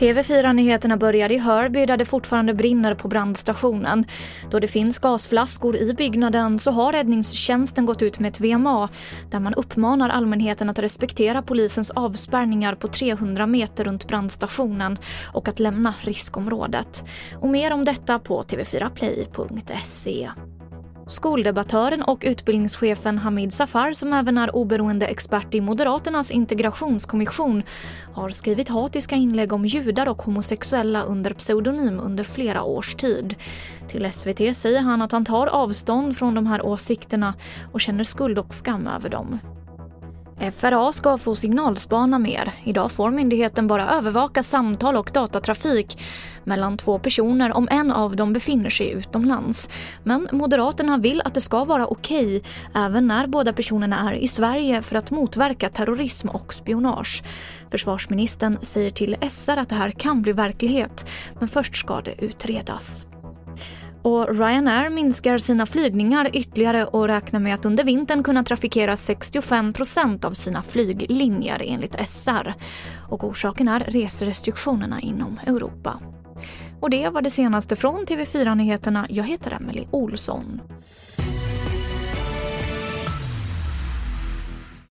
TV4-nyheterna börjar i Hörby där det fortfarande brinner på brandstationen. Då det finns gasflaskor i byggnaden så har räddningstjänsten gått ut med ett VMA där man uppmanar allmänheten att respektera polisens avspärrningar på 300 meter runt brandstationen och att lämna riskområdet. Och mer om detta på tv4play.se. Skoldebattören och utbildningschefen Hamid Safar, som även är oberoende expert i Moderaternas integrationskommission, har skrivit hatiska inlägg om judar och homosexuella under pseudonym under flera års tid. Till SVT säger han att han tar avstånd från de här åsikterna och känner skuld och skam över dem. Eh, FRA ska få signalspana mer. Idag får myndigheten bara övervaka samtal och datatrafik mellan två personer om en av dem befinner sig utomlands. Men Moderaterna vill att det ska vara okej okay, även när båda personerna är i Sverige för att motverka terrorism och spionage. Försvarsministern säger till SR att det här kan bli verklighet, men först ska det utredas. Och Ryanair minskar sina flygningar ytterligare och räknar med att under vintern kunna trafikera 65% av sina flyglinjer enligt SR. Och orsaken är reserestriktionerna inom Europa. Och det var det senaste från TV4 Nyheterna. Jag heter Emily Olsson.